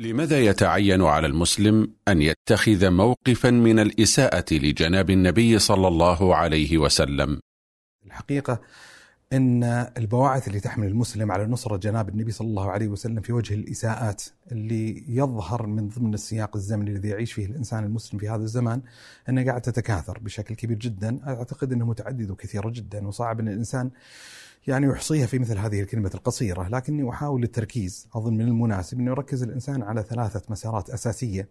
لماذا يتعين على المسلم أن يتخذ موقفا من الإساءة لجناب النبي صلى الله عليه وسلم؟ الحقيقة إن البواعث اللي تحمل المسلم على نصرة جناب النبي صلى الله عليه وسلم في وجه الإساءات اللي يظهر من ضمن السياق الزمني الذي يعيش فيه الإنسان المسلم في هذا الزمان أنها قاعدة تتكاثر بشكل كبير جدا، أعتقد انها متعدده وكثيره جدا وصعب إن الإنسان يعني يحصيها في مثل هذه الكلمة القصيرة لكني أحاول التركيز. أظن من المناسب أن يركز الإنسان على ثلاثة مسارات أساسية.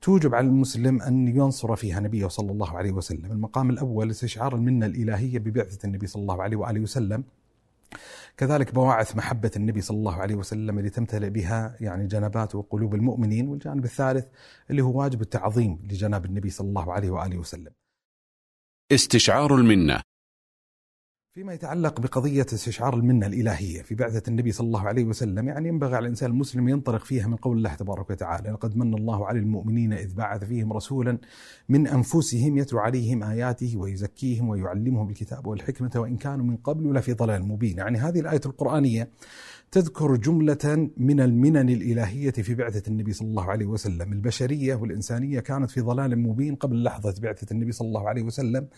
توجب على المسلم أن ينصر فيها نبيه صلى الله عليه وسلم. المقام الأول استشعار المنة الإلهية ببعثة النبي صلى الله عليه وآله وسلم. كذلك بواعث محبة النبي صلى الله عليه وسلم اللي تمتلئ بها يعني جنبات وقلوب المؤمنين. والجانب الثالث اللي هو واجب التعظيم لجناب النبي صلى الله عليه وآله وسلم. استشعار المنة. فيما يتعلق بقضية استشعار المنة الإلهية في بعثة النبي صلى الله عليه وسلم يعني ينبغي على الإنسان المسلم ينطلق فيها من قول الله تبارك وتعالى لقد من الله على المؤمنين إذ بعث فيهم رسولا من أنفسهم يتلو عليهم آياته ويزكيهم ويعلمهم الكتاب والحكمة وإن كانوا من قبل لفي ضلال مبين. يعني هذه الآية القرآنية تذكر جملة من المنن الإلهية في بعثة النبي صلى الله عليه وسلم. البشرية والإنسانية كانت في ضلال مبين قبل لحظة بعثة النبي صلى الله عليه وسلم.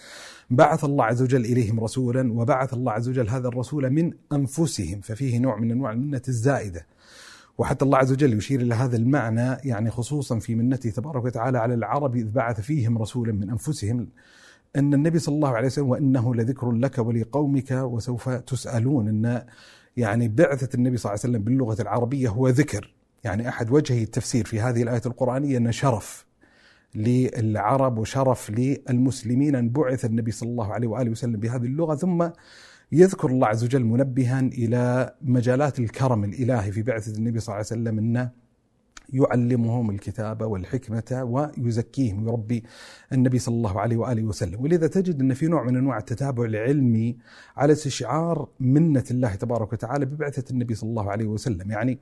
بعث الله عز وجل إليهم رسولا وبعث الله عز وجل هذا الرسول من أنفسهم ففيه نوع من أنواع المنة الزائدة. وحتى الله عز وجل يشير إلى هذا المعنى يعني خصوصا في منته تبارك وتعالى على العرب إذ بعث فيهم رسولا من أنفسهم أن النبي صلى الله عليه وسلم وإنه لذكر لك ولقومك وسوف تسألون أن يعني بعثة النبي صلى الله عليه وسلم باللغة العربية هو ذكر. يعني أحد وجهي التفسير في هذه الآية القرآنية أنه شرف. للعرب وشرف للمسلمين أن بعث النبي صلى الله عليه وآله وسلم بهذه اللغة ثم يذكر الله عز وجل منبها إلى مجالات الكرم الإلهي في بعثة النبي صلى الله عليه وسلم أنه يعلمهم الكتاب والحكمة ويزكيهم. ويربي النبي صلى الله عليه وآله وسلم. ولذا تجد أن في نوع من أنواع التتابع العلمي على استشعار منة الله تبارك وتعالى ببعثة النبي صلى الله عليه وسلم. يعني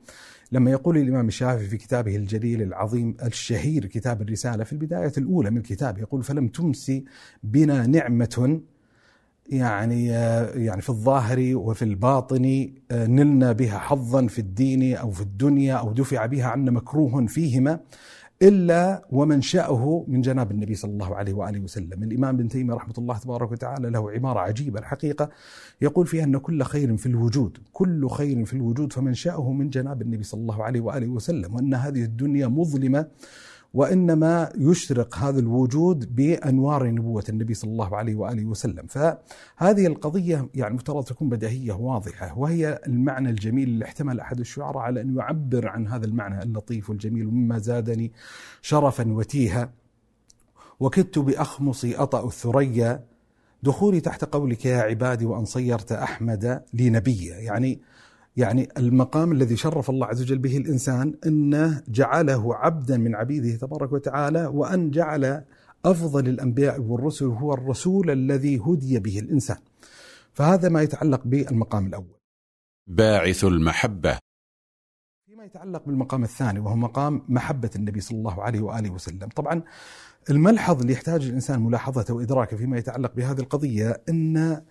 لما يقول الإمام الشافعي في كتابه الجليل العظيم الشهير كتاب الرسالة في البداية الأولى من الكتاب يقول فلم تمسي بنا نعمة يعني يعني في الظاهر وفي الباطن نلنا بها حظا في الدين أو في الدنيا أو دفع بها عنا مكروه فيهما إلا ومنشاه من جناب النبي صلى الله عليه وآله وسلم، الإمام ابن تيمية رحمة الله تبارك وتعالى له عباره عجيبة الحقيقة يقول فيها أن كل خير في الوجود، كل خير في الوجود فمنشاه من جناب النبي صلى الله عليه وآله وسلم، وأن هذه الدنيا مظلمة وإنما يشرق هذا الوجود بأنوار نبوة النبي صلى الله عليه وآله وسلم، فهذه القضية يعني مفترض تكون بديهية واضحة وهي المعنى الجميل اللي احتمل أحد الشعراء على أن يعبر عن هذا المعنى اللطيف والجميل ومما زادني شرفا وتيها وكدت باخمصي أطأ الثريا دخولي تحت قولك يا عبادي وأن صيرت أحمد لي نبيا، يعني يعني المقام الذي شرف الله عز وجل به الإنسان أنه جعله عبدا من عبيده تبارك وتعالى وأن جعل أفضل الأنبياء والرسل هو الرسول الذي هدي به الإنسان. فهذا ما يتعلق بالمقام الأول. باعث المحبة فيما يتعلق بالمقام الثاني وهو مقام محبة النبي صلى الله عليه وآله وسلم، طبعا الملحظ اللي يحتاج الإنسان ملاحظته وإدراكه فيما يتعلق بهذه القضية أن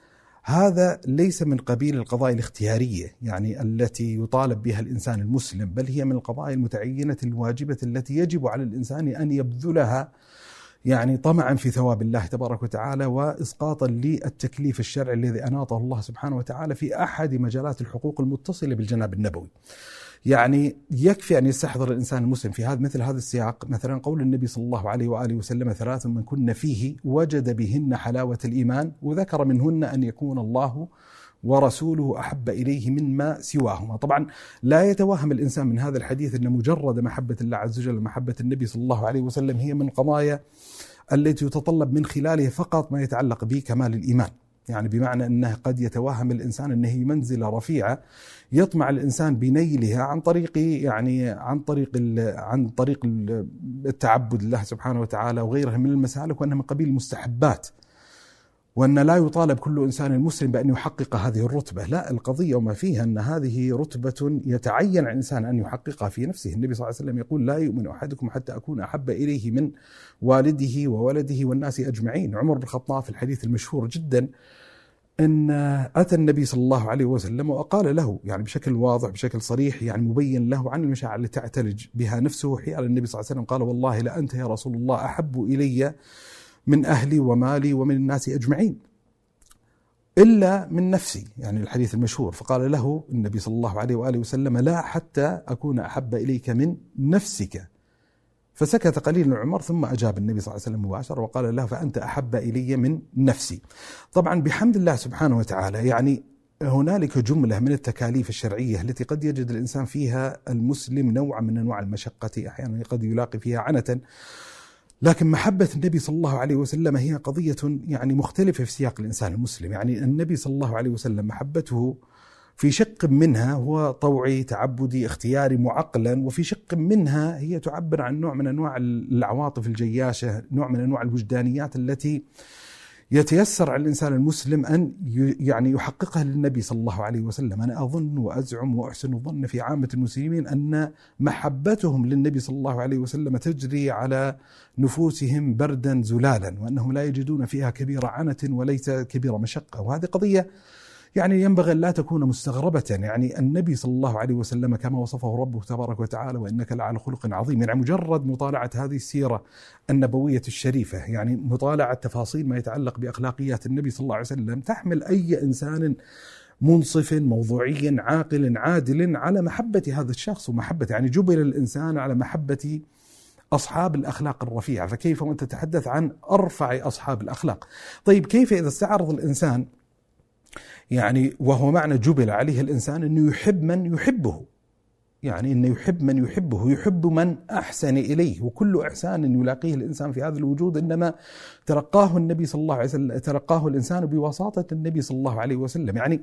هذا ليس من قبيل القضايا الاختيارية يعني التي يطالب بها الإنسان المسلم بل هي من القضايا المتعينة الواجبة التي يجب على الإنسان أن يبذلها يعني طمعا في ثواب الله تبارك وتعالى واسقاطا للتكليف الشرعي الذي أناطه الله سبحانه وتعالى في أحد مجالات الحقوق المتصلة بالجناب النبوي. يعني يكفي أن يستحضر الإنسان المسلم في هذا مثل هذا السياق مثلا قول النبي صلى الله عليه وآله وسلم ثلاث من كن فيه وجد بهن حلاوة الإيمان وذكر منهن أن يكون الله ورسوله أحب إليه مما سواهما، طبعا لا يتوهم الإنسان من هذا الحديث إن مجرد محبة الله عز وجل ومحبه النبي صلى الله عليه وسلم هي من القضايا التي يتطلب من خلالها فقط ما يتعلق بكمال الإيمان. يعني بمعنى أنه قد يتوهم الإنسان أنه هي منزلة رفيعة يطمع الإنسان بنيلها عن طريق يعني عن طريق عن طريق التعبد لله سبحانه وتعالى وغيرها من المسالك وأنها من قبيل المستحبات. وأن لا يطالب كل إنسان مسلم بأن يحقق هذه الرتبة، لا القضية وما فيها أن هذه رتبة يتعين على الإنسان أن يحققها في نفسه، النبي صلى الله عليه وسلم يقول لا يؤمن أحدكم حتى أكون أحب إليه من والده وولده والناس أجمعين، عمر بن الخطاب في الحديث المشهور جدا أن أتى النبي صلى الله عليه وسلم وقال له يعني بشكل واضح بشكل صريح يعني مبين له عن المشاعر التي تعتلج بها نفسه. حيال النبي صلى الله عليه وسلم قال والله لأنت يا رسول الله أحب إلي من أهلي ومالي ومن الناس أجمعين. إلا من نفسي يعني الحديث المشهور فقال له النبي صلى الله عليه وآله وسلم لا حتى أكون أحب إليك من نفسك. فسكت قليلا عمر ثم أجاب النبي صلى الله عليه وسلم مباشرة وقال له فأنت أحب إلي من نفسي. طبعا بحمد الله سبحانه وتعالى يعني هنالك جملة من التكاليف الشرعية التي قد يجد الإنسان فيها المسلم نوع من أنواع المشقة أحيانا قد يلاقي فيها عنة لكن محبة النبي صلى الله عليه وسلم هي قضية يعني مختلفة في سياق الإنسان المسلم. يعني النبي صلى الله عليه وسلم محبته في شق منها هو طوعي تعبدي اختياري معقلا وفي شق منها هي تعبر عن نوع من أنواع العواطف الجياشة، نوع من أنواع الوجدانيات التي يتيسر على الإنسان المسلم أن يعني يحققها للنبي صلى الله عليه وسلم، أنا أظن وأزعم وأحسن الظن في عامة المسلمين أن محبتهم للنبي صلى الله عليه وسلم تجري على نفوسهم بردا زلالا، وأنهم لا يجدون فيها كبير عنة وليس كبير مشقة، وهذه قضية يعني ينبغي لا تكون مستغربة يعني النبي صلى الله عليه وسلم كما وصفه ربه تبارك وتعالى وإنك لعلى خلق عظيم يعني مجرد مطالعة هذه السيرة النبوية الشريفة يعني مطالعة تفاصيل ما يتعلق بأخلاقيات النبي صلى الله عليه وسلم تحمل أي إنسان منصف موضوعي عاقل عادل على محبة هذا الشخص ومحبة يعني جبل الإنسان على محبة أصحاب الأخلاق الرفيعة فكيف وأنت تتحدث عن أرفع أصحاب الأخلاق؟ طيب كيف إذا استعرض الإنسان يعني وهو معنى جبل عليه الإنسان أنه يحب من يحبه. يعني أنه يحب من يحبه يحب من أحسن إليه. وكل إحسان يلاقيه الإنسان في هذا الوجود إنما تلقاه النبي صلى الله عليه وسلم تلقاه الإنسان بوساطه النبي صلى الله عليه وسلم. يعني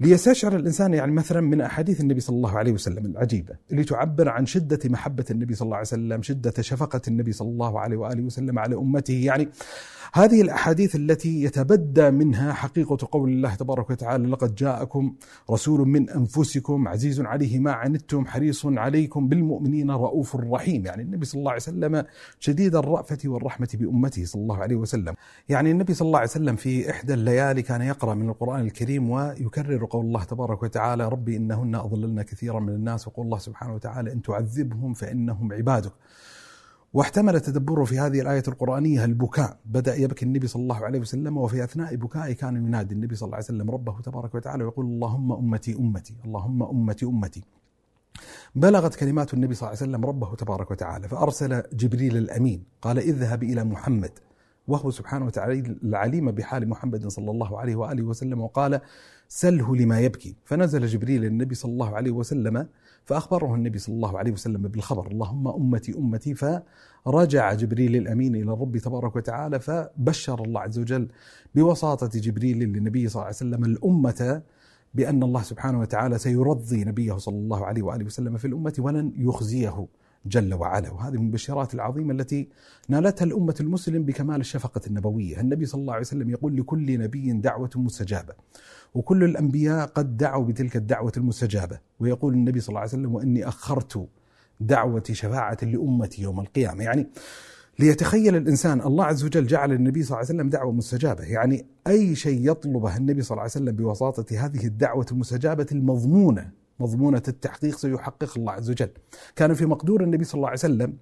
ليستشعر الإنسان يعني مثلا من أحاديث النبي صلى الله عليه وسلم العجيبة اللي تعبر عن شدة محبة النبي صلى الله عليه وسلم، شدة شفقة النبي صلى الله عليه وآله وسلم على أمته، يعني هذه الأحاديث التي يتبدى منها حقيقة قول الله تبارك وتعالى لقد جاءكم رسول من أنفسكم عزيز عليه ما عنتم حريص عليكم بالمؤمنين رؤوف رحيم. يعني النبي صلى الله عليه وسلم شديد الرأفة والرحمة بأمته صلى الله عليه وسلم. يعني النبي صلى الله عليه وسلم في إحدى الليالي كان يقرأ من القرآن الكريم ويكرر قول الله تبارك وتعالى ربي إنهن أضللن كثيرا من الناس. وقول الله سبحانه وتعالى إن تعذبهم فإنهم عبادك. واحتمل تدبره في هذه الآية القرآنية البكاء. بدأ يبكي النبي صلى الله عليه وسلم وفي أثناء بكائه كان ينادي النبي صلى الله عليه وسلم ربه تبارك وتعالى ويقول اللهم أمتي أمتي اللهم أمتي أمتي. بلغت كلمات النبي صلى الله عليه وسلم ربه تبارك وتعالى فأرسل جبريل الأمين قال اذهب إلى محمد وهو سبحانه وتعالى العليم بحال محمد صلى الله عليه وآله وسلم وقال سله لما يبكي. فنزل جبريل النبي صلى الله عليه وسلم فأخبره النبي صلى الله عليه وسلم بالخبر اللهم أمتي أمتي فرجع جبريل الأمين إلى الرب تبارك وتعالى فبشر الله عز وجل بوساطة جبريل للنبي صلى الله عليه وسلم الأمة بأن الله سبحانه وتعالى سيرضي نبيه صلى الله عليه وآله وسلم في الأمة ولن يخزيه. جل وعلا. وهذه من البشارات العظيمة التي نالتها الأمة المسلم بكمال الشفقة النبوية. النبي صلى الله عليه وسلم يقول لكل نبي دعوة مستجابة وكل الأنبياء قد دعوا بتلك الدعوة المستجابة. ويقول النبي صلى الله عليه وسلم وإني أخرت دعوتي شفاعة لأمتي يوم القيامة. يعني ليتخيل الإنسان الله عز وجل جعل النبي صلى الله عليه وسلم دعوة مستجابة. يعني أي شيء يطلبه النبي صلى الله عليه وسلم بواسطة هذه الدعوة المستجابة المضمونة مضمونة التحقيق سيحقق الله عز وجل. كان في مقدور النبي صلى الله عليه وسلم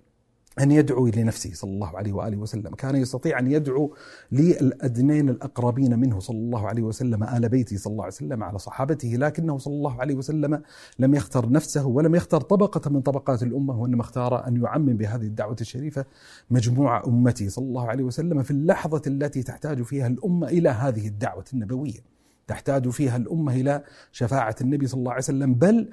أن يدعو لنفسه صلى الله عليه وآله وسلم. كان يستطيع أن يدعو للأدنين الأقربين منه صلى الله عليه وسلم آل بيته صلى الله عليه وسلم على صحابته لكنه صلى الله عليه وسلم لم يختر نفسه ولم يختر طبقة من طبقات الأمة وإنما اختار أن يعمم بهذه الدعوة الشريفة مجموعة أمته صلى الله عليه وسلم في اللحظة التي تحتاج فيها الأمة إلى هذه الدعوة النبوية. تحتاج فيها الأمة إلى شفاعة النبي صلى الله عليه وسلم. بل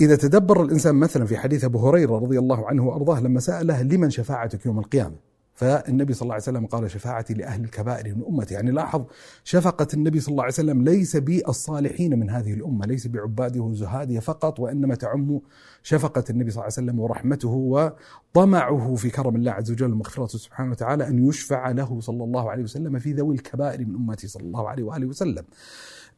إذا تدبر الإنسان مثلا في حديث أبو هريرة رضي الله عنه وأرضاه لما سأله لمن شفاعتك يوم القيامة؟ فالنبي صلى الله عليه وسلم قال شفاعتي لأهل الكبائر من أمتي. يعني لاحظ شفقة النبي صلى الله عليه وسلم ليس بالصالحين من هذه الأمة ليس بعباده وزهاده فقط وإنما تعم شفقة النبي صلى الله عليه وسلم ورحمته وطمعه في كرم الله عز وجل ومغفرته سبحانه وتعالى أن يشفع له صلى الله عليه وسلم في ذوي الكبائر من أمته صلى الله عليه وآله وسلم.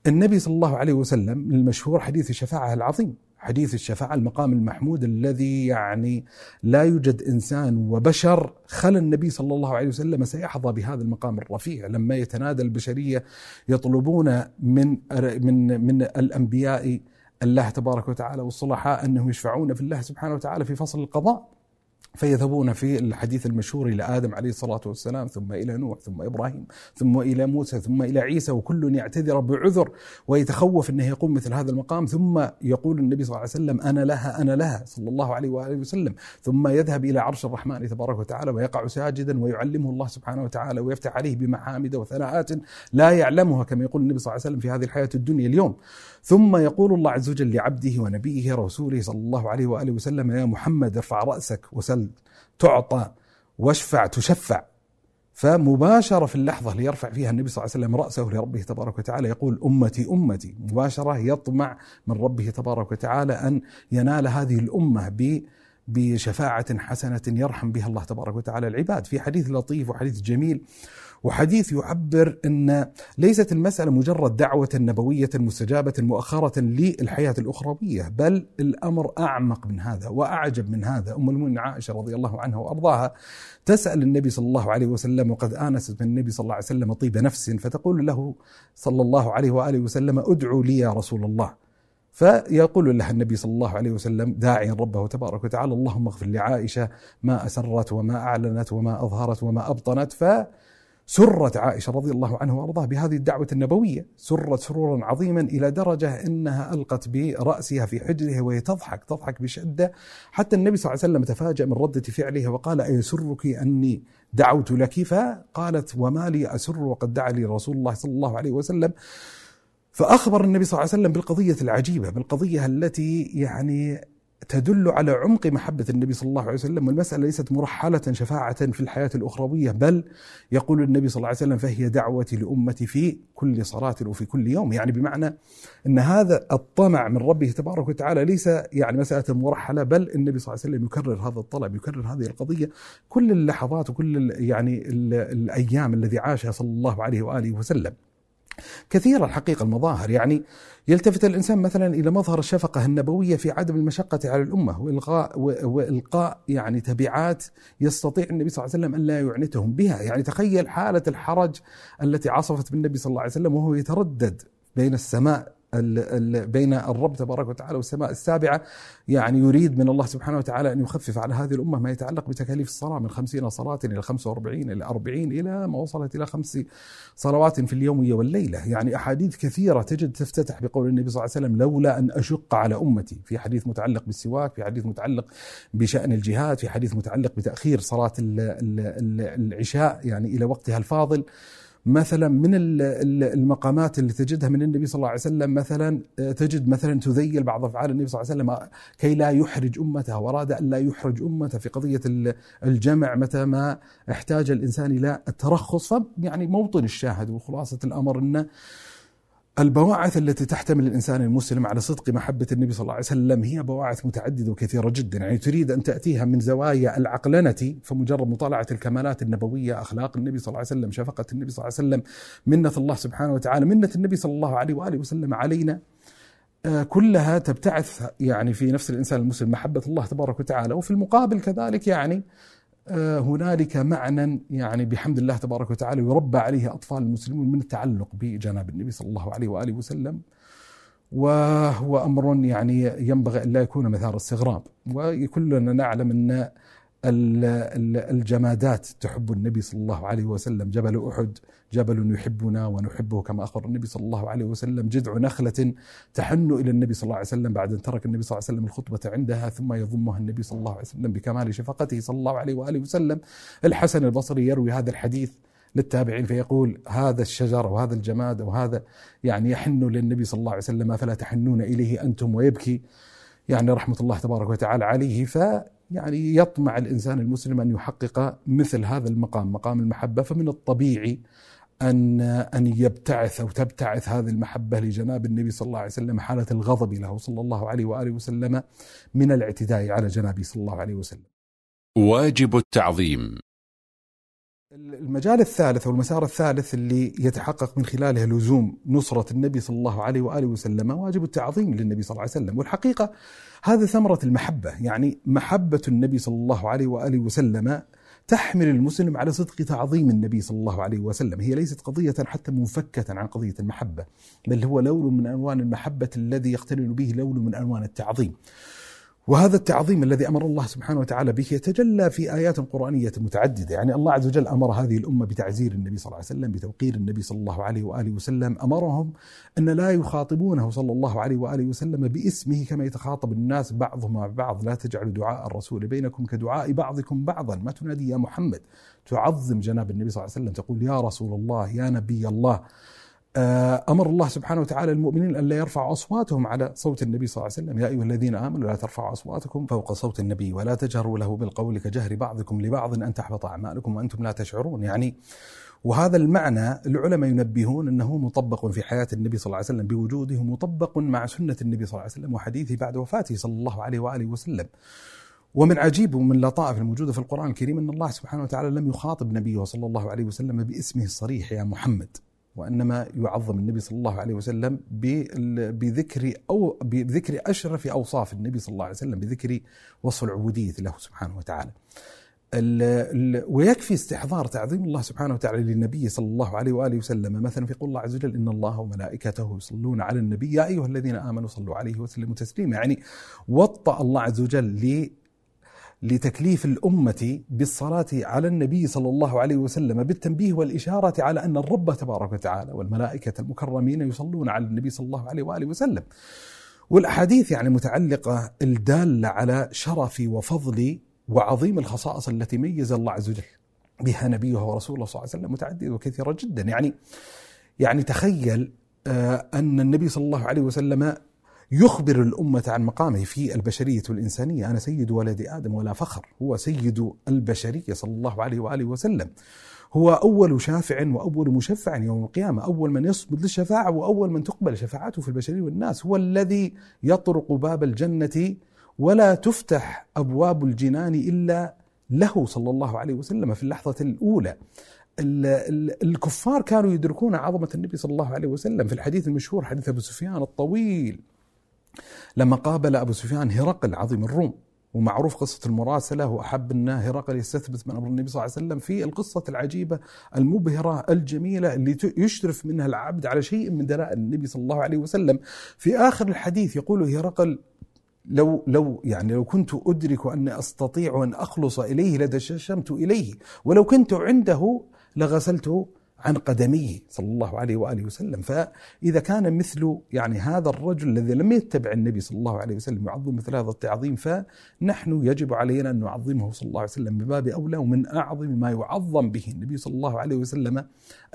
النبي صلى الله عليه وسلم المشهور حديث الشفاعة العظيم. حديث الشفاعة المقام المحمود الذي يعني لا يوجد إنسان وبشر خلا النبي صلى الله عليه وسلم سيحظى بهذا المقام الرفيع. لما يتنادى البشرية يطلبون من من من الأنبياء الله تبارك وتعالى والصلحاء أنهم يشفعون في الله سبحانه وتعالى في فصل القضاء. فيذهبون في الحديث المشهور إلى آدم عليه الصلاة والسلام ثم إلى نوح ثم إبراهيم ثم إلى موسى ثم إلى عيسى وكل يعتذر بعذر ويتخوف أنه يقوم مثل هذا المقام ثم يقول النبي صلى الله عليه وسلم أنا لها أنا لها صلى الله عليه وآله وسلم. ثم يذهب إلى عرش الرحمن تبارك وتعالى ويقع ساجدا ويعلمه الله سبحانه وتعالى ويفتح عليه بمحامد وثناءات لا يعلمها كما يقول النبي صلى الله عليه وسلم في هذه الحياة الدنيا اليوم. ثم يقول الله عز وجل لعبده ونبيه رسوله صلى الله عليه وآله وسلم يا محمد ارفع رأسك وسل تعطى واشفع تشفع. فمباشرة في اللحظة اللي يرفع فيها النبي صلى الله عليه وسلم رأسه لربه تبارك وتعالى يقول أمتي أمتي. مباشرة يطمع من ربه تبارك وتعالى أن ينال هذه الأمة ب بشفاعة حسنة يرحم بها الله تبارك وتعالى العباد. في حديث لطيف وحديث جميل وحديث يعبر إن ليست المسألة مجرد دعوة نبوية مستجابة مؤخرة للحياة الأخروية، بل الأمر أعمق من هذا وأعجب من هذا، أم المؤمنين عائشة رضي الله عنها وأرضاها تسأل النبي صلى الله عليه وسلم وقد آنست من النبي صلى الله عليه وسلم طيب نفس فتقول له صلى الله عليه وآله وسلم ادعوا لي يا رسول الله. فيقول لها النبي صلى الله عليه وسلم داعيا ربه تبارك وتعالى اللهم اغفر لعائشة ما أسرت وما أعلنت وما أظهرت وما أبطنت ف سرت عائشة رضي الله عنها وأرضاها بهذه الدعوة النبوية سرت سرورا عظيما إلى درجة أنها ألقت برأسها في حجرها وهي تضحك تضحك بشدة. حتى النبي صلى الله عليه وسلم تفاجأ من ردة فعلها وقال أيسرك أني دعوت لك؟ فقالت وما لي أسر وقد دعا لي رسول الله صلى الله عليه وسلم. فأخبر النبي صلى الله عليه وسلم بالقضية العجيبة بالقضية التي يعني تدل على عمق محبة النبي صلى الله عليه وسلم والمسألة ليست مرحلة شفاعة في الحياة الأخروية بل يقول النبي صلى الله عليه وسلم فهي دعوتي لأمتي في كل صلاة وفي كل يوم. يعني بمعنى أن هذا الطمع من ربه تبارك وتعالى ليس يعني مسألة مرحلة بل النبي صلى الله عليه وسلم يكرر هذا الطلب يكرر هذه القضية كل اللحظات وكل يعني الأيام الذي عاشها صلى الله عليه وآله وسلم. كثيرة الحقيقة المظاهر. يعني يلتفت الإنسان مثلا إلى مظهر الشفقة النبوية في عدم المشقة على الأمة وإلغاء وإلقاء يعني تبعات يستطيع النبي صلى الله عليه وسلم أن لا يعنتهم بها. يعني تخيل حالة الحرج التي عصفت بالنبي صلى الله عليه وسلم وهو يتردد بين السماء بين الرب تبارك وتعالى والسماء السابعة. يعني يريد من الله سبحانه وتعالى أن يخفف على هذه الأمة ما يتعلق بتكاليف الصلاة من خمسين صلاة إلى خمسة وأربعين إلى أربعين إلى ما وصلت إلى خمس صلوات في اليومية والليلة. يعني أحاديث كثيرة تجد تفتتح بقول النبي صلى الله عليه وسلم لولا أن أشق على أمتي. في حديث متعلق بالسواك في حديث متعلق بشأن الجهاد في حديث متعلق بتأخير صلاة العشاء يعني إلى وقتها الفاضل. مثلا من المقامات اللي تجدها من النبي صلى الله عليه وسلم مثلا آه، تجد مثلا تذيل بعض أفعال النبي صلى الله عليه وسلم كي لا يحرج أمته وأراد أن لا يحرج أمته في قضية الجمع متى ما احتاج الإنسان إلى الترخص. يعني موطن الشاهد وخلاصه الأمر إنه البواعث التي تحتمل الإنسان المسلم على صدق محبة النبي صلى الله عليه وسلم هي بواعث متعددة وكثيرة جدا، يعني تريد أن تأتيها من زوايا العقلنة فمجرد مطالعة الكمالات النبوية، أخلاق النبي صلى الله عليه وسلم، شفقة النبي صلى الله عليه وسلم، منة الله سبحانه وتعالى، منة النبي صلى الله عليه وآله وسلم علينا آه، كلها تبتعث يعني في نفس الإنسان المسلم محبة الله تبارك وتعالى، وفي المقابل كذلك يعني هنالك معنى يعني بحمد الله تبارك وتعالى يربى عليه أطفال المسلمون من التعلق بجناب النبي صلى الله عليه وآله وسلم. وهو أمر يعني ينبغي أن لا يكون مثار استغراب وكلنا نعلم أن الجمادات تحب النبي صلى الله عليه وسلم. جبل أحد جبل يحبنا ونحبه كما أخبر النبي صلى الله عليه وسلم. جذع نخلة تحن إلى النبي صلى الله عليه وسلم بعد أن ترك النبي صلى الله عليه وسلم الخطبة عندها ثم يضمها النبي صلى الله عليه وسلم بكمال شفقته صلى الله عليه وآله وسلم. الحسن البصري يروي هذا الحديث للتابعين فيقول هذا الشجر وهذا الجماد وهذا يعني يحن للنبي صلى الله عليه وسلم فلا تحنون إليه أنتم؟ ويبكي. يعني رحمة الله تبارك وتعالى عليه. ف يعني يطمع الإنسان المسلم أن يحقق مثل هذا المقام مقام المحبة فمن الطبيعي أن أن يبتعث أو تبتعث هذه المحبة لجناب النبي صلى الله عليه وسلم حالة الغضب له صلى الله عليه وآله وسلم من الاعتداء على جنابه صلى الله عليه وسلم. واجب التعظيم المجال الثالث أو المسار الثالث اللي يتحقق من خلاله لزوم نصرة النبي صلى الله عليه وآله وسلم واجب التعظيم للنبي صلى الله عليه وسلم. والحقيقة هذا ثمرة المحبة يعني محبة النبي صلى الله عليه وآله وسلم تحمل المسلم على صدق تعظيم النبي صلى الله عليه وسلم. هي ليست قضية حتى منفكة عن قضية المحبة بل هو لون من ألوان المحبة الذي يقترن به لون من ألوان التعظيم. وهذا التعظيم الذي أمر الله سبحانه وتعالى به يتجلى في آيات قرآنية متعددة، يعني الله عز وجل أمر هذه الأمة بتعزير النبي صلى الله عليه وسلم، بتوقير النبي صلى الله عليه وآله وسلم، أمرهم أن لا يخاطبونه صلى الله عليه وآله وسلم باسمه كما يتخاطب الناس بعضهم مع بعض، لا تجعلوا دعاء الرسول بينكم كدعاء بعضكم بعضا، ما تنادي يا محمد، تعظم جناب النبي صلى الله عليه وسلم، تقول يا رسول الله، يا نبي الله، أمر الله سبحانه وتعالى المؤمنين أن لا يرفعوا أصواتهم على صوت النبي صلى الله عليه وسلم، يا أيها الذين آمنوا لا ترفعوا أصواتكم فوق صوت النبي ولا تجهروا له بالقول كجهر بعضكم لبعض أن تحبط أعمالكم وأنتم لا تشعرون، يعني وهذا المعنى العلماء ينبهون أنه مطبق في حياة النبي صلى الله عليه وسلم بوجوده مطبق مع سنة النبي صلى الله عليه وسلم وحديثه بعد وفاته صلى الله عليه وآله وسلم. ومن عجيب ومن اللطائف الموجودة في القرآن الكريم أن الله سبحانه وتعالى لم يخاطب نبيه صلى الله عليه وسلم باسمه الصريح يا محمد. وأنما يعظم النبي صلى الله عليه وسلم بذكر أو بذكر أشرف أوصاف النبي صلى الله عليه وسلم بذكر وصف العبودية له سبحانه وتعالى. ال ال ويكفي استحضار تعظيم الله سبحانه وتعالى للنبي صلى الله عليه وآله وسلم مثلا في قول الله عز وجل إن الله وملائكته يصلون على النبي يا أيها الذين آمنوا صلوا عليه وسلموا تسليما يعني وطأ الله عز وجل لتكليف الأمة بالصلاة على النبي صلى الله عليه وسلم بالتنبيه والإشارة على أن الرب تبارك وتعالى والملائكة المكرمين يصلون على النبي صلى الله عليه وآله وسلم. والأحاديث يعني متعلقة الدالة على شرف وفضل وعظيم الخصائص التي ميز الله عز وجل بها نبيه ورسوله صلى الله عليه وسلم متعددة وكثيرة جدا. يعني يعني تخيل آه، أن النبي صلى الله عليه وسلم يخبر الأمة عن مقامه في البشرية والإنسانية أنا سيد ولد آدم ولا فخر. هو سيد البشرية صلى الله عليه وآله وسلم. هو أول شافع وأول مشفع يوم القيامة. أول من يصمد للشفاعة وأول من تقبل شفاعته في البشرية والناس. هو الذي يطرق باب الجنة ولا تفتح أبواب الجنان إلا له صلى الله عليه وسلم في اللحظة الأولى. الكفار كانوا يدركون عظمة النبي صلى الله عليه وسلم. في الحديث المشهور حديث أبو سفيان الطويل. لما قابل أبو سفيان هرقل عظيم الروم ومعروف قصة المراسلة وأحب أن هرقل يستثبت من أمر النبي صلى الله عليه وسلم في القصة العجيبة المبهرة الجميلة اللي يشرف منها العبد على شيء من دلائل النبي صلى الله عليه وسلم. في آخر الحديث يقول هرقل لو لو يعني لو كنت أدرك اني أستطيع أن أخلص إليه لتششمت إليه ولو كنت عنده لغسلت عن قدميه صلى الله عليه وآله وسلم، فإذا كان مثل يعني هذا الرجل الذي لم يتبع النبي صلى الله عليه وسلم يعظم مثل هذا التعظيم فنحن يجب علينا أن نعظمه صلى الله عليه وسلم بباب أولى ومن أعظم ما يعظم به النبي صلى الله عليه وسلم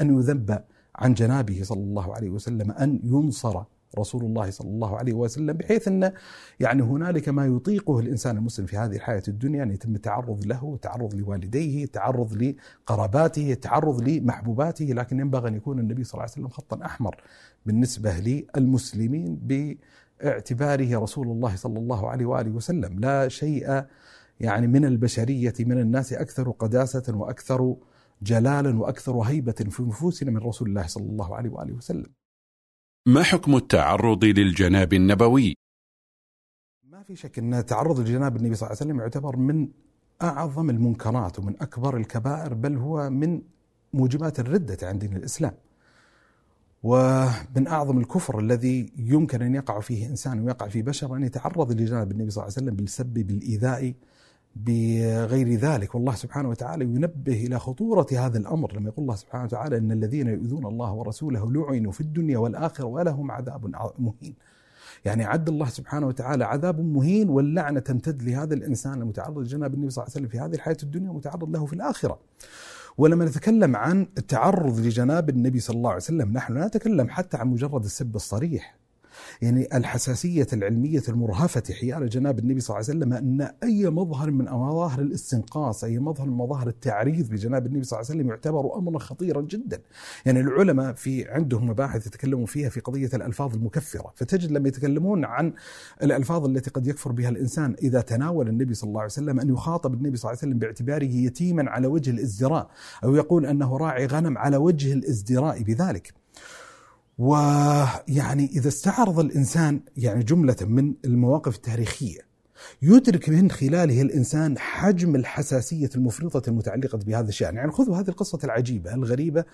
أن يذب عن جنابه صلى الله عليه وسلم أن ينصر رسول الله صلى الله عليه وسلم بحيث أن يعني هنالك ما يطيقه الإنسان المسلم في هذه الحياة الدنيا أن يتم التعرض له، التعرض لوالديه، التعرض لقراباته، التعرض لمحبوباته، لكن ينبغي أن يكون النبي صلى الله عليه وسلم خطا أحمر بالنسبة للمسلمين باعتباره رسول الله صلى الله عليه وآله وسلم، لا شيء يعني من البشرية من الناس أكثر قداسة وأكثر جلالا وأكثر هيبة في نفوسنا من رسول الله صلى الله عليه وآله وسلم. ما حكم التعرض للجناب النبوي؟ ما في شك أن تعرض لجناب النبي صلى الله عليه وسلم يعتبر من أعظم المنكرات ومن أكبر الكبائر بل هو من موجبات الردة عن دين الإسلام ومن أعظم الكفر الذي يمكن أن يقع فيه إنسان ويقع فيه بشر أن يتعرض لجناب النبي صلى الله عليه وسلم بالسب بالإيذاء بغير ذلك. والله سبحانه وتعالى ينبه إلى خطورة هذا الأمر. لما يقول الله سبحانه وتعالى إن الذين يؤذون الله ورسوله لعنوا في الدنيا والآخرة ولهم عذاب مهين. يعني عد الله سبحانه وتعالى عذاب مهين واللعنة تمتد لهذا الإنسان المتعرض لجناب النبي صلى الله عليه وسلم في هذه الحياة الدنيا ومتعرض له في الآخرة. ولما نتكلم عن التعرض لجناب النبي صلى الله عليه وسلم نحن لا نتكلم حتى عن مجرد السب الصريح. يعني الحساسية العلمية المرهفة حيال جناب النبي صلى الله عليه وسلم أن أي مظهر من مظاهر الاستنقاص أي مظهر من مظاهر التعريض بجناب النبي صلى الله عليه وسلم يعتبر أمرا خطيرا جدا. يعني العلماء في عندهم مباحث يتكلمون فيها في قضية الألفاظ المكفرة. فتجد لما يتكلمون عن الألفاظ التي قد يكفر بها الإنسان إذا تناول النبي صلى الله عليه وسلم أن يخاطب النبي صلى الله عليه وسلم باعتباره يتيما على وجه الازدراء أو يقول أنه راعي غنم على وجه الازدراء بذلك. ويعني إذا استعرض الإنسان يعني جملة من المواقف التاريخية يدرك من خلاله الإنسان حجم الحساسية المفرطة المتعلقة بهذا الشأن. يعني خذوا هذه القصة العجيبة الغريبة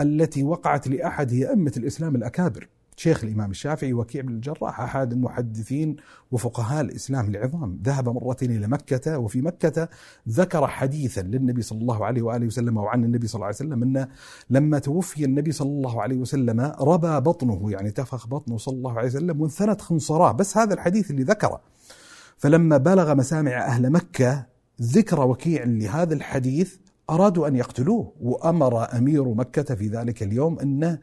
التي وقعت لأحد أئمة الإسلام الأكابر. شيخ الإمام الشافعي وكيع بن الجراح أحد المحدثين وفقهاء الإسلام العظام. ذهب مرة إلى مكة وفي مكة ذكر حديثا للنبي صلى الله عليه وآله وسلم وعن النبي صلى الله عليه وسلم أن لما توفي النبي صلى الله عليه وسلم ربى بطنه يعني تفخ بطنه صلى الله عليه وسلم وانثنت خنصراه بس هذا الحديث اللي ذكره. فلما بلغ مسامع أهل مكة ذكر وكيع لهذا الحديث أرادوا أن يقتلوه وأمر أمير مكة في ذلك اليوم أنه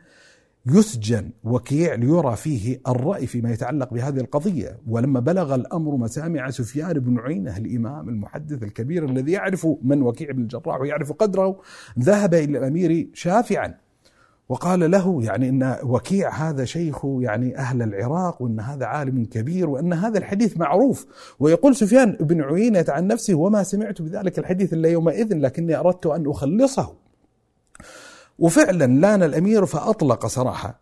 يسجن وكيع ليرى فيه الرأي فيما يتعلق بهذه القضية. ولما بلغ الأمر مسامع سفيان بن عينة الإمام المحدث الكبير الذي يعرف من وكيع بن الجراح ويعرف قدره ذهب إلى الأمير شافعا وقال له يعني إن وكيع هذا شيخ يعني أهل العراق وإن هذا عالم كبير وإن هذا الحديث معروف. ويقول سفيان بن عيينة عن نفسه وما سمعت بذلك الحديث إلا يومئذ لكني أردت أن أخلصه. وفعلا لأن الأمير فأطلق صراحة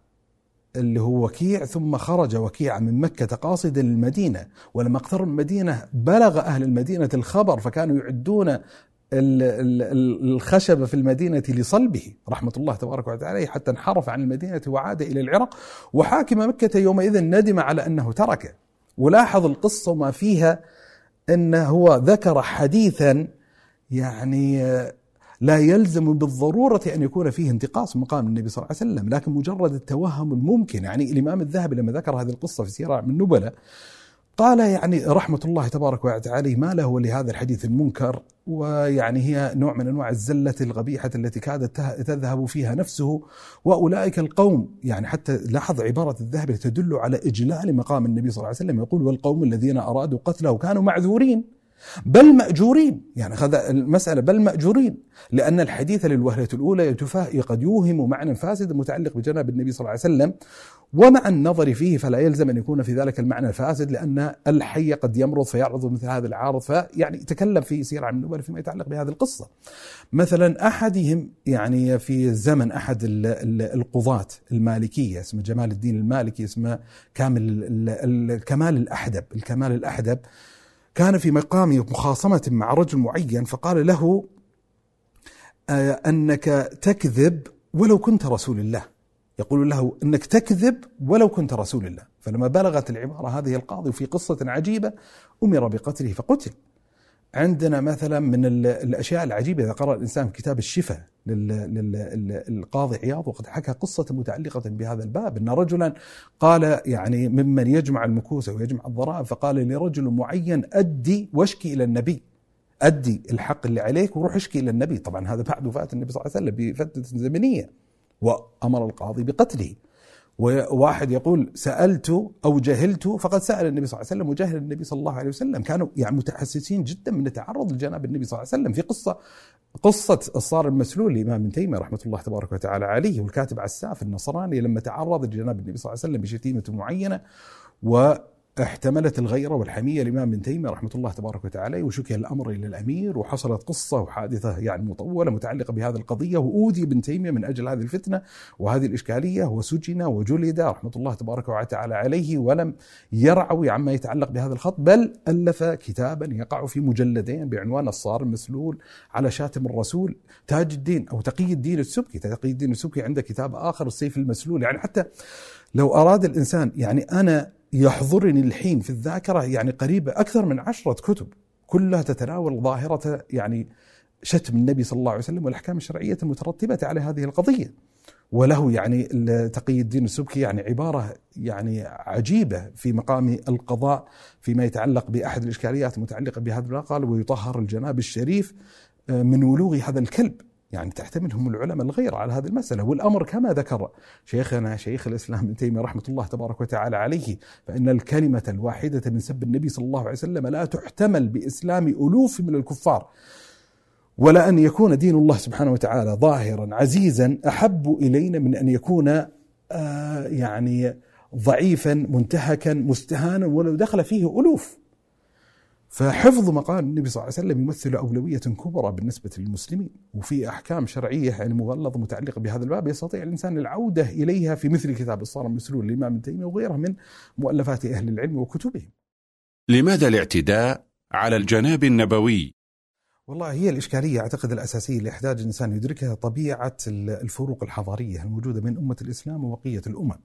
اللي هو وكيع ثم خرج وكيع من مكة قاصدا المدينة ولما اقترب المدينة بلغ أهل المدينة الخبر فكانوا يعدون الخشب في المدينة لصلبه رحمة الله تبارك وتعالى حتى انحرف عن المدينة وعاد إلى العراق. وحاكم مكة يومئذ ندم على أنه تركه ولاحظ القصة وما فيها أنه هو ذكر حديثا يعني لا يلزم بالضرورة أن يكون فيه انتقاص مقام النبي صلى الله عليه وسلم لكن مجرد التوهم الممكن. يعني الإمام الذهبي لما ذكر هذه القصة في سيرة من نبلة قال يعني رحمة الله تبارك وتعالى ما له لهذا الحديث المنكر ويعني هي نوع من أنواع الزلة القبيحة التي كادت تذهب فيها نفسه. وأولئك القوم يعني حتى لاحظ عبارة الذهبي تدل على إجلال مقام النبي صلى الله عليه وسلم يقول والقوم الذين أرادوا قتله كانوا معذورين. بل مأجورين. يعني هذا المسألة بل مأجورين. لأن الحديث للوهلة الأولى قد يوهم معنى فاسد متعلق بجناب النبي صلى الله عليه وسلم. ومع النظر فيه فلا يلزم أن يكون في ذلك المعنى الفاسد لأن الحي قد يمرض فيعرض مثل هذا العارض فيعني تكلم في سير عن النبل فيما يتعلق بهذه القصة. مثلا أحدهم يعني في زمن أحد القضاة المالكية اسمه جمال الدين المالكي اسمه كامل الكمال الأحدب. الكمال الأحدب كان في مقام مخاصمة مع رجل معين فقال له آه، أنك تكذب ولو كنت رسول الله. يقول له أنك تكذب ولو كنت رسول الله. فلما بلغت العبارة هذه القاضي في قصة عجيبة أمر بقتله فقتل. عندنا مثلا من الأشياء العجيبة إذا قرأ الإنسان كتاب الشفاء للقاضي عياض وقد حكى قصة متعلقة بهذا الباب إن رجلا قال يعني ممن يجمع المكوس ويجمع الضرائب فقال لرجل معين أدي واشكي إلى النبي أدي الحق اللي عليك وروح اشكي إلى النبي. طبعا هذا بعد وفاة النبي صلى الله عليه وسلم بفترة زمنية وأمر القاضي بقتله. وواحد يقول سألت أو جهلت فقد سأل النبي صلى الله عليه وسلم وجهل النبي صلى الله عليه وسلم. كانوا يعني متحسسين جدا من التعرض لجناب النبي صلى الله عليه وسلم في قصة قصة الصار المسلول لإمام ابن تيمية رحمة الله تبارك وتعالى عليه والكاتب عساف النصراني لما تعرض لجناب النبي صلى الله عليه وسلم بشتيمة معينة و احتملت الغيرة والحمية الإمام ابن تيمية رحمة الله تبارك وتعالى وشكي الأمر إلى الأمير وحصلت قصة وحادثة يعني مطولة متعلقة بهذه القضية وأوذي ابن تيمية من أجل هذه الفتنة وهذه الإشكالية وسجن وجلد رحمة الله تبارك وتعالى عليه ولم يرعوي عما يتعلق بهذا الخط بل ألف كتابا يقع في مجلدين بعنوان الصار المسلول على شاتم الرسول تاج الدين أو تقي الدين السبكي. تقي الدين السبكي عنده كتاب آخر السيف المسلول. يعني حتى لو أراد الإنسان يعني أنا يحضرني الحين في الذاكرة يعني قريبة أكثر من عشرة كتب كلها تتناول ظاهرة يعني شتم النبي صلى الله عليه وسلم والأحكام الشرعية المترتبة على هذه القضية. وله يعني تقي الدين السبكي يعني عبارة يعني عجيبة في مقام القضاء فيما يتعلق بأحد الإشكاليات المتعلقة بهذا قال ويطهر الجناب الشريف آه، من ولوغ هذا الكلب. يعني تحتملهم العلماء الغير على هذه المسألة. والأمر كما ذكر شيخنا شيخ الإسلام ابن تيمية رحمة الله تبارك وتعالى عليه فإن الكلمة الواحدة من سب النبي صلى الله عليه وسلم لا تحتمل بإسلام ألوف من الكفار ولا أن يكون دين الله سبحانه وتعالى ظاهرا عزيزا أحب إلينا من أن يكون آه يعني ضعيفا منتهكا مستهانا ولو دخل فيه ألوف. فحفظ مقام النبي صلى الله عليه وسلم يمثل أولوية كبرى بالنسبة للمسلمين وفي أحكام شرعية يعني مغلظة متعلقة بهذا الباب يستطيع الإنسان العودة إليها في مثل كتاب الصارم المسلول للإمام ابن تيمية وغيره من مؤلفات أهل العلم وكتبهم. لماذا الاعتداء على الجناب النبوي؟ والله هي الإشكالية أعتقد الأساسية اللي يحتاج الإنسان يدركها طبيعة الفروق الحضارية الموجودة بين أمة الإسلام وبقية الأمم.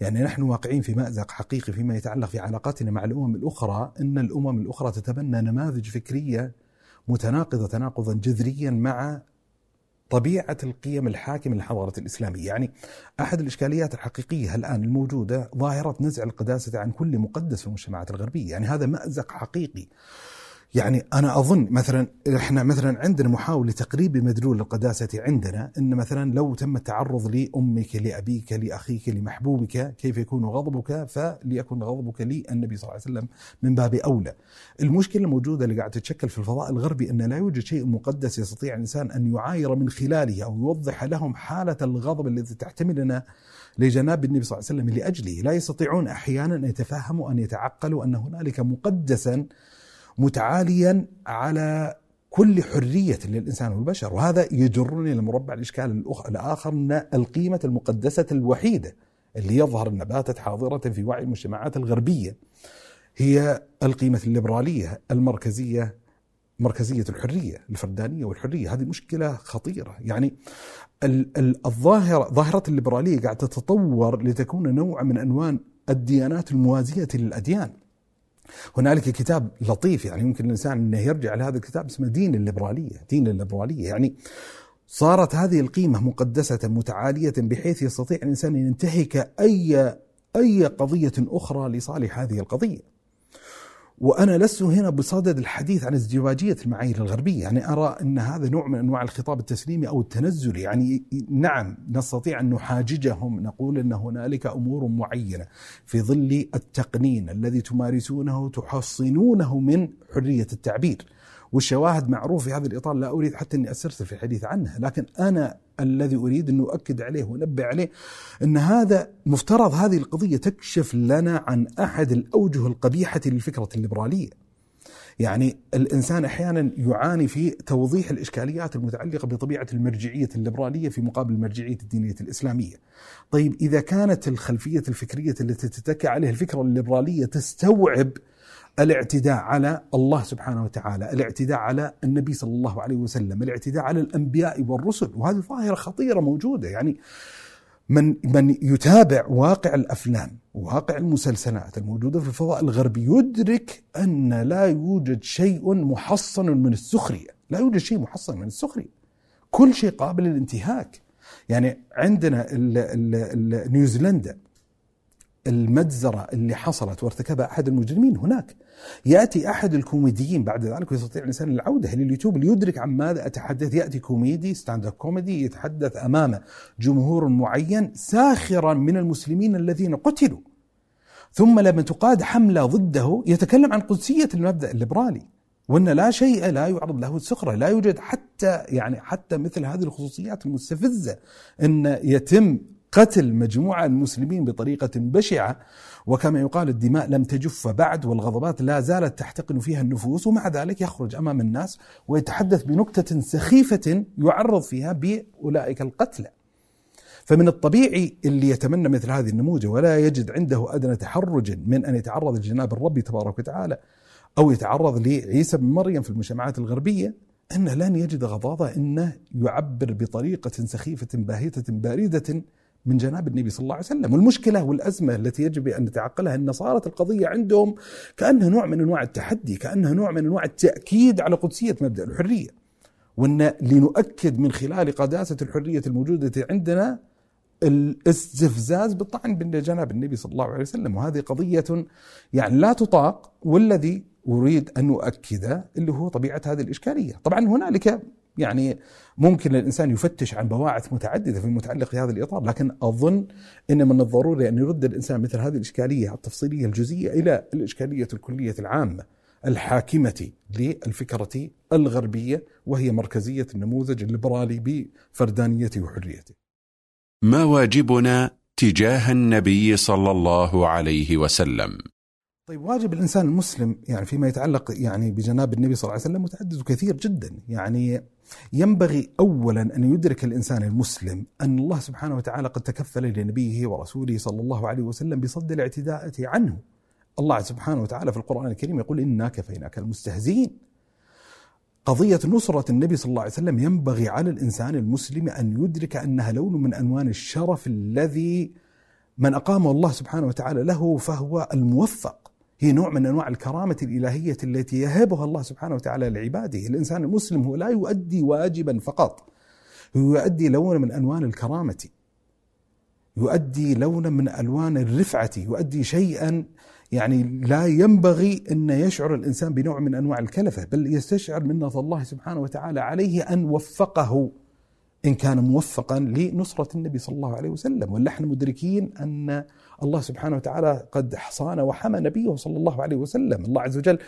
يعني نحن واقعين في مأزق حقيقي فيما يتعلق في علاقاتنا مع الأمم الأخرى أن الأمم الأخرى تتبنى نماذج فكرية متناقضة تناقضا جذريا مع طبيعة القيم الحاكمة للحضارة الإسلامية. يعني أحد الإشكاليات الحقيقية الآن الموجودة ظاهرة نزع القداسة عن كل مقدس في المجتمعات الغربية. يعني هذا مأزق حقيقي. يعني أنا أظن مثلا إحنا مثلا عندنا محاولة تقريب مدلول القداسه عندنا إن مثلا لو تم التعرض لأمك لأبيك لأخيك لمحبوبك كيف يكون غضبك فليكن غضبك للنبي صلى الله عليه وسلم من باب أولى. المشكلة الموجوده اللي قاعدة تتشكل في الفضاء الغربي إن لا يوجد شيء مقدس يستطيع الإنسان أن يعاير من خلاله أو يوضح لهم حالة الغضب التي تحتملنا لجناب النبي صلى الله عليه وسلم لأجله، لا يستطيعون أحيانا أن يتفهموا أن يتعقلوا أن هنالك مقدسا متعاليا على كل حرية للإنسان والبشر. وهذا يجرني لمربع الإشكال الآخر أن القيمة المقدسة الوحيدة اللي يظهر أنها باتت حاضرة في وعي المجتمعات الغربية هي القيمة الليبرالية المركزية مركزية الحرية الفردانية والحرية. هذه مشكلة خطيرة. يعني الظاهرة ظاهرة الليبرالية قاعدة تتطور لتكون نوع من أنواع الديانات الموازية للأديان. هنالك كتاب لطيف يعني يمكن الإنسان إنه يرجع لهذا الكتاب اسمه دين الليبرالية، دين الليبرالية يعني صارت هذه القيمة مقدسة متعالية بحيث يستطيع الإنسان أن ينتهك أي أي قضية أخرى لصالح هذه القضية. وأنا لست هنا بصدد الحديث عن ازدواجية المعايير الغربية، يعني أرى إن هذا نوع من أنواع الخطاب التسليمي أو التنزلي، يعني نعم نستطيع أن نحاججهم نقول إن هنالك أمور معينة في ظل التقنين الذي تمارسونه تحصنونه من حرية التعبير. والشواهد معروف في هذا الإطار لا أريد حتى إني استرسل في الحديث عنها، لكن أنا الذي أريد ان أؤكد عليه وأنبه عليه إن هذا مفترض هذه القضية تكشف لنا عن أحد الأوجه القبيحة للفكرة الليبرالية. يعني الإنسان أحيانا يعاني في توضيح الإشكاليات المتعلقة بطبيعة المرجعية الليبرالية في مقابل المرجعية الدينية الإسلامية. طيب إذا كانت الخلفية الفكرية التي تتكى عليها الفكرة الليبرالية تستوعب الاعتداء على الله سبحانه وتعالى الاعتداء على النبي صلى الله عليه وسلم الاعتداء على الأنبياء والرسل وهذه ظاهرة خطيرة موجودة يعني من من يتابع واقع الأفلام واقع المسلسلات الموجودة في الفضاء الغربي يدرك أن لا يوجد شيء محصن من السخرية، لا يوجد شيء محصن من السخرية. كل شيء قابل للانتهاك. يعني عندنا نيوزيلندا المجزرة اللي حصلت وارتكبها أحد المجرمين هناك يأتي أحد الكوميديين بعد ذلك ويستطيع الإنسان العودة لليوتيوب ليدرك عن ماذا أتحدث. يأتي كوميدي stand up comedy يتحدث أمام جمهور معين ساخرا من المسلمين الذين قتلوا. ثم لما تقاد حملة ضده يتكلم عن قدسية المبدأ الليبرالي وأن لا شيء لا يعرض له السخرة، لا يوجد حتى يعني حتى مثل هذه الخصوصيات المستفزة أن يتم قتل مجموعة المسلمين بطريقة بشعة. وكما يقال الدماء لم تجف بعد والغضبات لا زالت تحتقن فيها النفوس ومع ذلك يخرج أمام الناس ويتحدث بنكتة سخيفة يعرض فيها بأولئك القتلى. فمن الطبيعي اللي يتمنى مثل هذه النموذج ولا يجد عنده أدنى تحرج من أن يتعرض لجناب الرب تبارك وتعالى أو يتعرض لعيسى بن مريم في المجتمعات الغربية أنه لن يجد غضاضة أنه يعبر بطريقة سخيفة باهتة باردة من جناب النبي صلى الله عليه وسلم. والمشكلة والأزمة التي يجب أن نتعقلها أن صارت القضية عندهم كأنها نوع من أنواع التحدي كأنها نوع من أنواع التأكيد على قدسية مبدأ الحرية. وأن لنؤكد من خلال قداسة الحرية الموجودة عندنا الاستفزاز بالطعن بجناب النبي صلى الله عليه وسلم. وهذه قضية يعني لا تطاق والذي أريد أن أؤكده اللي هو طبيعة هذه الإشكالية. طبعا هنالك يعني ممكن الإنسان يفتش عن بواعث متعددة في المتعلق في هذا الإطار لكن أظن أن من الضروري أن يرد الإنسان مثل هذه الإشكالية التفصيلية الجزئية إلى الإشكالية الكلية العامة الحاكمة للفكرة الغربية وهي مركزية النموذج الليبرالي بفردانيته وحريته. ما واجبنا تجاه النبي صلى الله عليه وسلم؟ طيب واجب الإنسان المسلم يعني فيما يتعلق يعني بجناب النبي صلى الله عليه وسلم متعدد وكثير جدا. يعني ينبغي اولا أن يدرك الإنسان المسلم أن الله سبحانه وتعالى قد تكفل لنبيه ورسوله صلى الله عليه وسلم بصد الاعتداء عنه. الله سبحانه وتعالى في القرآن الكريم يقول انا كفيناك المستهزئين. قضية نصرة النبي صلى الله عليه وسلم ينبغي على الإنسان المسلم أن يدرك أنها لون من ألوان الشرف الذي من أقامه الله سبحانه وتعالى له فهو الموفق هي نوع من أنواع الكرامة الإلهية التي يهبها الله سبحانه وتعالى لعباده. الإنسان المسلم هو لا يؤدي واجبا فقط. هو يؤدي لونا من ألوان الكرامة. يؤدي لونا من ألوان الرفعة. يؤدي شيئا يعني لا ينبغي أن يشعر الإنسان بنوع من أنواع الكلفة بل يستشعر منة الله سبحانه وتعالى عليه أن وفقه إن كان موفقا لنصرة النبي صلى الله عليه وسلم. ونحن مدركين أن الله سبحانه وتعالى قد حصان وحمى نبيه صلى الله عليه وسلم. الله عز وجل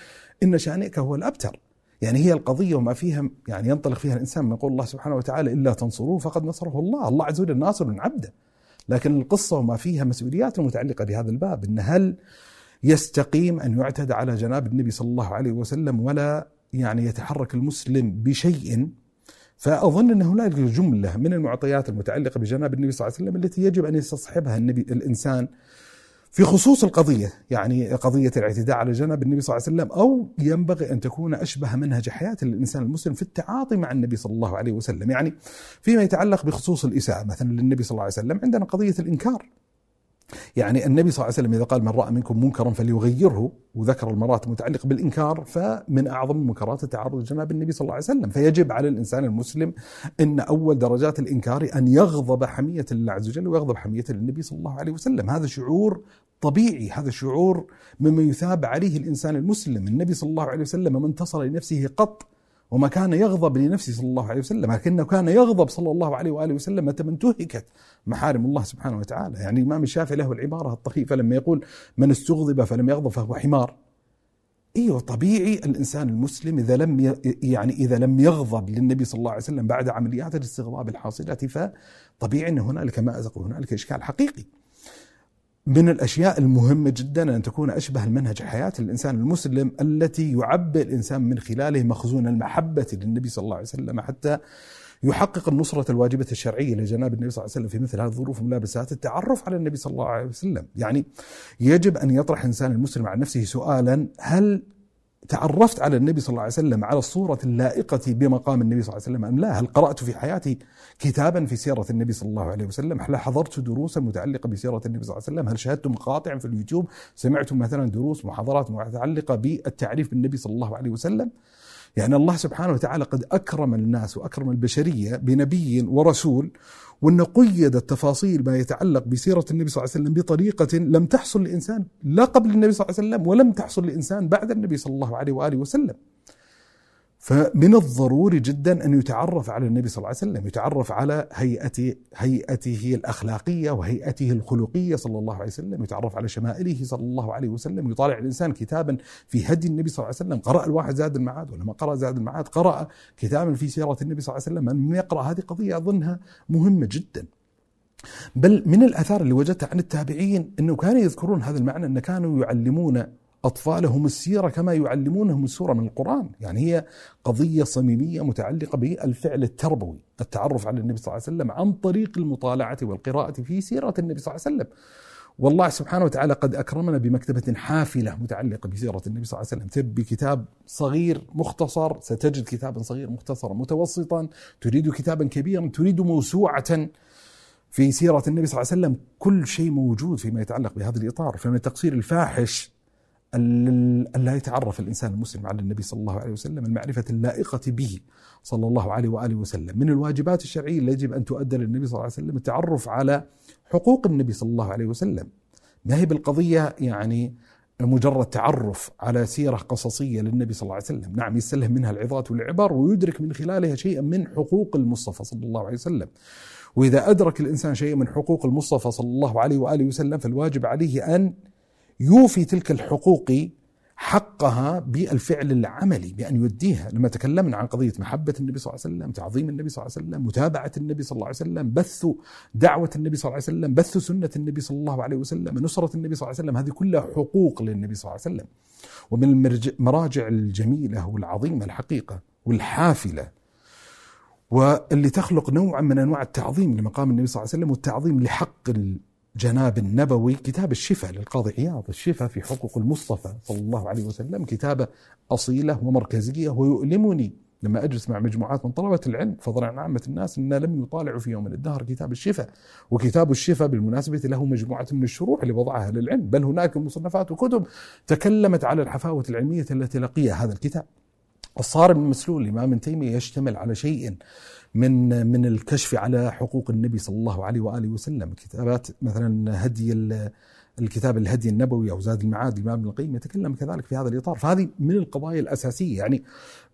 إن شانئك هو الأبتر. يعني هي القضية وما فيها يعني ينطلق فيها الإنسان من قول الله سبحانه وتعالى إلا تنصروه فقد نصره الله. الله عز وجل ناصر عبده. لكن القصة وما فيها مسؤوليات متعلقة بهذا الباب. إن هل يستقيم أن يعتدى على جناب النبي صلى الله عليه وسلم ولا يعني يتحرك المسلم بشيء فأظن أن هناك جملة من المعطيات المتعلقة بجناب النبي صلى الله عليه وسلم التي يجب أن يستصحبها النبي الإنسان في خصوص القضية يعني قضية الاعتداء على جناب النبي صلى الله عليه وسلم أو ينبغي أن تكون أشبه منهج حياة الإنسان المسلم في التعاطي مع النبي صلى الله عليه وسلم يعني فيما يتعلق بخصوص الإساءة مثلا للنبي صلى الله عليه وسلم عندنا قضية الإنكار. يعني النبي صلى الله عليه وسلم إذا قال من رأى منكم منكرا فليغيره وذكر المرات المتعلقة بالإنكار فمن أعظم المنكرات التعرض لجناب النبي صلى الله عليه وسلم. فيجب على الإنسان المسلم أن أول درجات الإنكار أن يغضب حمية الله عز وجل ويغضب حمية للنبي صلى الله عليه وسلم. هذا شعور طبيعي هذا شعور مما يثاب عليه الإنسان المسلم. النبي صلى الله عليه وسلم ما انتصر لنفسه قط وما كان يغضب لنفسه صلى الله عليه وسلم لكنه كان يغضب صلى الله عليه وآله وسلم متى انتهكت محارم الله سبحانه وتعالى يعني الإمام الشافعي له العبارة الطخيفة لما يقول من استغضب فلم يغضب فهو حمار إيوه طبيعي الإنسان المسلم إذا لم يعني إذا لم يغضب للنبي صلى الله عليه وسلم بعد عمليات الاستغضاب الحاصلة فطبيعي إن هنالك مازق وهنالك إشكال حقيقي. من الأشياء المهمة جدا أن تكون أشبه المنهج حياة الإنسان المسلم التي يعبئ الإنسان من خلاله مخزون المحبة للنبي صلى الله عليه وسلم حتى يحقق النصرة الواجبة الشرعية لجناب النبي صلى الله عليه وسلم في مثل هذه الظروف والملابسات التعرف على النبي صلى الله عليه وسلم. يعني يجب أن يطرح الإنسان المسلم عن نفسه سؤالا هل تعرفت على النبي صلى الله عليه وسلم على الصورة اللائقة بمقام النبي صلى الله عليه وسلم أم لا؟ هل قرأت في حياتي كتابا في سيرة النبي صلى الله عليه وسلم؟ هل حضرت دروسا متعلقة بسيرة النبي صلى الله عليه وسلم؟ هل شاهدت مقاطع في اليوتيوب؟ سمعتم مثلا دروس محاضرات متعلقة بالتعريف بالنبي صلى الله عليه وسلم؟ يعني الله سبحانه وتعالى قد أكرم الناس وأكرم البشرية بنبي ورسول وأن قيد التفاصيل ما يتعلق بسيرة النبي صلى الله عليه وسلم بطريقة لم تحصل لإنسان لا قبل النبي صلى الله عليه وسلم ولم تحصل لإنسان بعد النبي صلى الله عليه وآله وسلم. فمن الضروري جدا أن يتعرف على النبي صلى الله عليه وسلم، يتعرف على هيئته هيئته الأخلاقية وهيئته الخلقية صلى الله عليه وسلم، يتعرف على شمائله صلى الله عليه وسلم، يطالع الإنسان كتابا في هدي النبي صلى الله عليه وسلم، قرأ الواحد زاد المعاد ولا ما قرأ زاد المعاد، قرأ كتابا في سيرة النبي صلى الله عليه وسلم، من يقرأ هذه قضيه أظنها مهمة جدا. بل من الآثار اللي وجدتها عن التابعين أنه كانوا يذكرون هذا المعنى أن كانوا يعلمون أطفالهم السيرة كما يعلمونهم السورة من القرآن. يعني هي قضية صميمية متعلقة بالفعل التربوي التعرف على النبي صلى الله عليه وسلم عن طريق المطالعة والقراءة في سيرة النبي صلى الله عليه وسلم. والله سبحانه وتعالى قد أكرمنا بمكتبة حافلة متعلقة بسيرة النبي صلى الله عليه وسلم. تريد بكتاب صغير مختصر ستجد كتابا صغير مختصرا متوسطا تريد كتابا كبيرا تريد موسوعة في سيرة النبي صلى الله عليه وسلم. كل شيء موجود فيما يتعلق بهذا الإطار. فمن التقصير الفاحش ألا يتعرف الإنسان المسلم على النبي صلى الله عليه وسلم المعرفة اللائقة به صلى الله عليه وآله وسلم. من الواجبات الشرعية اللي يجب أن تؤدى للنبي صلى الله عليه وسلم التعرف على حقوق النبي صلى الله عليه وسلم. ما هي بالقضية؟ يعني مجرد تعرف على سيرة قصصية للنبي صلى الله عليه وسلم. نعم يستلهم منها العظات والعبر ويدرك من خلالها شيئا من حقوق المصطفى صلى الله عليه وسلم. وإذا أدرك الإنسان شيئا من حقوق المصطفى صلى الله عليه وآله وسلم فالواجب عليه أن يوفي تلك الحقوق حقها بالفعل العملي بأن يؤديها لما تكلمنا عن قضية محبة النبي صلى الله عليه وسلم تعظيم النبي صلى الله عليه وسلم متابعة النبي صلى الله عليه وسلم بث دعوة النبي صلى الله عليه وسلم بث سنة النبي صلى الله عليه وسلم نصرة النبي صلى الله عليه وسلم هذه كلها حقوق للنبي صلى الله عليه وسلم. ومن المراجع الجميلة والعظيمة الحقيقة والحافلة واللي تخلق نوعا من أنواع التعظيم لمقام النبي صلى الله عليه وسلم والتعظيم لحق جناب النبوي كتاب الشفاء للقاضي عياض الشفاء في حقوق المصطفى صلى الله عليه وسلم كتابة أصيلة ومركزية ويؤلمني لما أجلس مع مجموعات من طلبة العلم فضلا عن عامة الناس أن لم يطالعوا في يوم من الدهر كتاب الشفاء. وكتاب الشفاء بالمناسبة له مجموعة من الشروح اللي وضعها للعلم بل هناك مصنفات وكتب تكلمت على الحفاوة العلمية التي لقيها هذا الكتاب. الصارم المسلول الإمام تيمية يشتمل على شيء من من الكشف على حقوق النبي صلى الله عليه وآله وسلم. كتابات مثلا هدي الكتاب الهدي النبوي أو زاد المعاد الامام ابن القيم يتكلم كذلك في هذا الإطار. فهذه من القضايا الأساسية يعني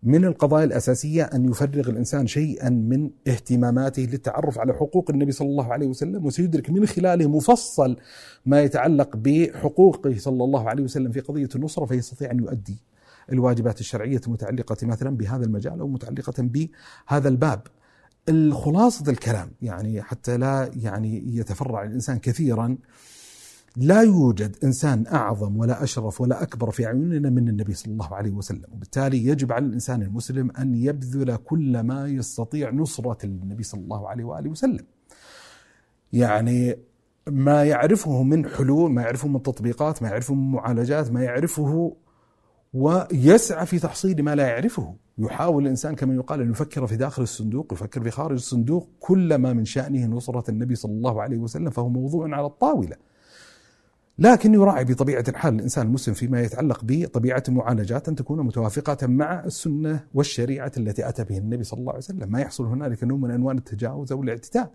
من القضايا الأساسية أن يفرغ الإنسان شيئا من اهتماماته للتعرف على حقوق النبي صلى الله عليه وسلم وسيدرك من خلاله مفصل ما يتعلق بحقوقه صلى الله عليه وسلم في قضية النصرة فيستطيع أن يؤدي الواجبات الشرعية المتعلقة مثلا بهذا المجال أو متعلقة بهذا الباب. الخلاصة الكلام يعني حتى لا يعني يتفرع الإنسان كثيرا لا يوجد إنسان أعظم ولا أشرف ولا أكبر في عيوننا من النبي صلى الله عليه وسلم. وبالتالي يجب على الإنسان المسلم أن يبذل كل ما يستطيع نصرة النبي صلى الله عليه وآله وسلم. يعني ما يعرفه من حلول ما يعرفه من تطبيقات ما يعرفه من معالجات ما يعرفه ويسعى في تحصيل ما لا يعرفه. يحاول الإنسان كما يقال أن يفكر في داخل الصندوق يفكر في خارج الصندوق كل ما من شأنه نصرة النبي صلى الله عليه وسلم فهو موضوع على الطاولة. لكن يراعي بطبيعة الحال الإنسان المسلم فيما يتعلق بطبيعة المعالجات أن تكون متوافقة مع السنة والشريعة التي أتى به النبي صلى الله عليه وسلم. ما يحصل هنالك نوع من أنواع التجاوز أو الاعتداء.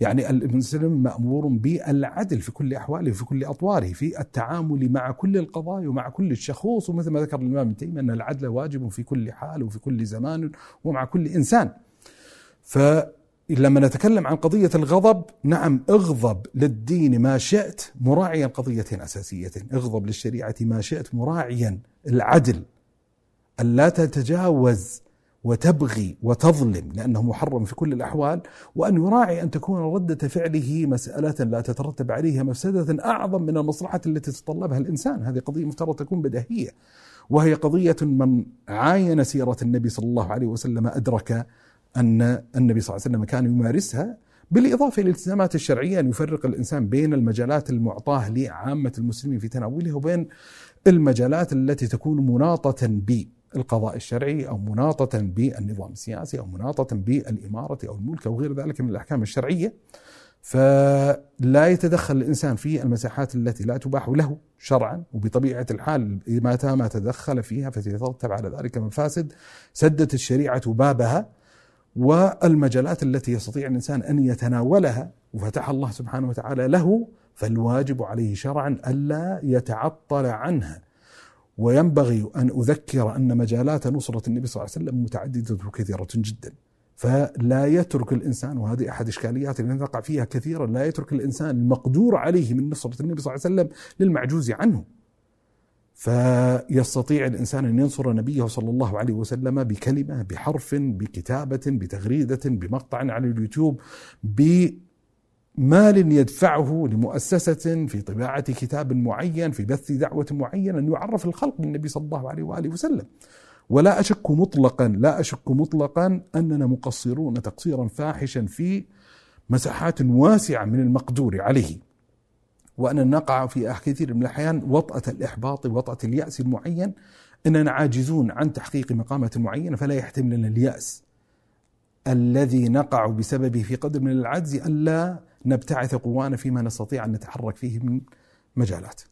يعني المسلم مأمور بالعدل في كل أحواله في كل أطواره في التعامل مع كل القضايا ومع كل الشخوص. ومثل ما ذكر الإمام ابن تيمية أن العدل واجب في كل حال وفي كل زمان ومع كل إنسان. ف لما نتكلم عن قضية الغضب نعم اغضب للدين ما شئت مراعيا قضيتين أساسيتين. اغضب للشريعة ما شئت مراعيا العدل. ألا تتجاوز وتبغي وتظلم لأنه محرم في كل الأحوال وأن يراعي أن تكون ردة فعله مسألة لا تترتب عليها مفسدة أعظم من المصلحة التي تتطلبها الإنسان. هذه قضية مفترض تكون بديهية. وهي قضية من عاين سيرة النبي صلى الله عليه وسلم أدرك أن النبي صلى الله عليه وسلم كان يمارسها بالإضافة إلى الالتزامات الشرعية أن يفرق الإنسان بين المجالات المعطاة لعامة المسلمين في تناولها وبين المجالات التي تكون مناطة بالقضاء الشرعي أو مناطة بالنظام السياسي أو مناطة بالإمارة أو الملك أو غير ذلك من الأحكام الشرعية. فلا يتدخل الإنسان في المساحات التي لا تباح له شرعا وبطبيعة الحال متى ما تدخل فيها فسيترتب على ذلك مفاسد سدت الشريعة بابها. والمجالات التي يستطيع الإنسان أن يتناولها وفتح الله سبحانه وتعالى له فالواجب عليه شرعا ألا يتعطل عنها. وينبغي أن أذكر أن مجالات نصرة النبي صلى الله عليه وسلم متعددة وكثيرة جدا. فلا يترك الإنسان وهذه أحد إشكاليات اللي نقع فيها كثيرا لا يترك الإنسان المقدور عليه من نصرة النبي صلى الله عليه وسلم للمعجوز عنه. فيستطيع الإنسان أن ينصر نبيه صلى الله عليه وسلم بكلمة بحرف بكتابة بتغريدة بمقطع على اليوتيوب بمال يدفعه لمؤسسة في طباعة كتاب معين في بث دعوة معينه أن يعرف الخلق بالنبي صلى الله عليه وآله وسلم. ولا أشك مطلقا لا أشك مطلقا أننا مقصرون تقصيرا فاحشا في مساحات واسعة من المقدور عليه. وأن نقع في كثير من الأحيان وطأة الإحباط وطأة اليأس المعين. أننا عاجزون عن تحقيق مقامة معينة فلا يحتملنا اليأس الذي نقع بسببه في قدر من العجز ألا نبتعث قوانا فيما نستطيع أن نتحرك فيه من مجالات.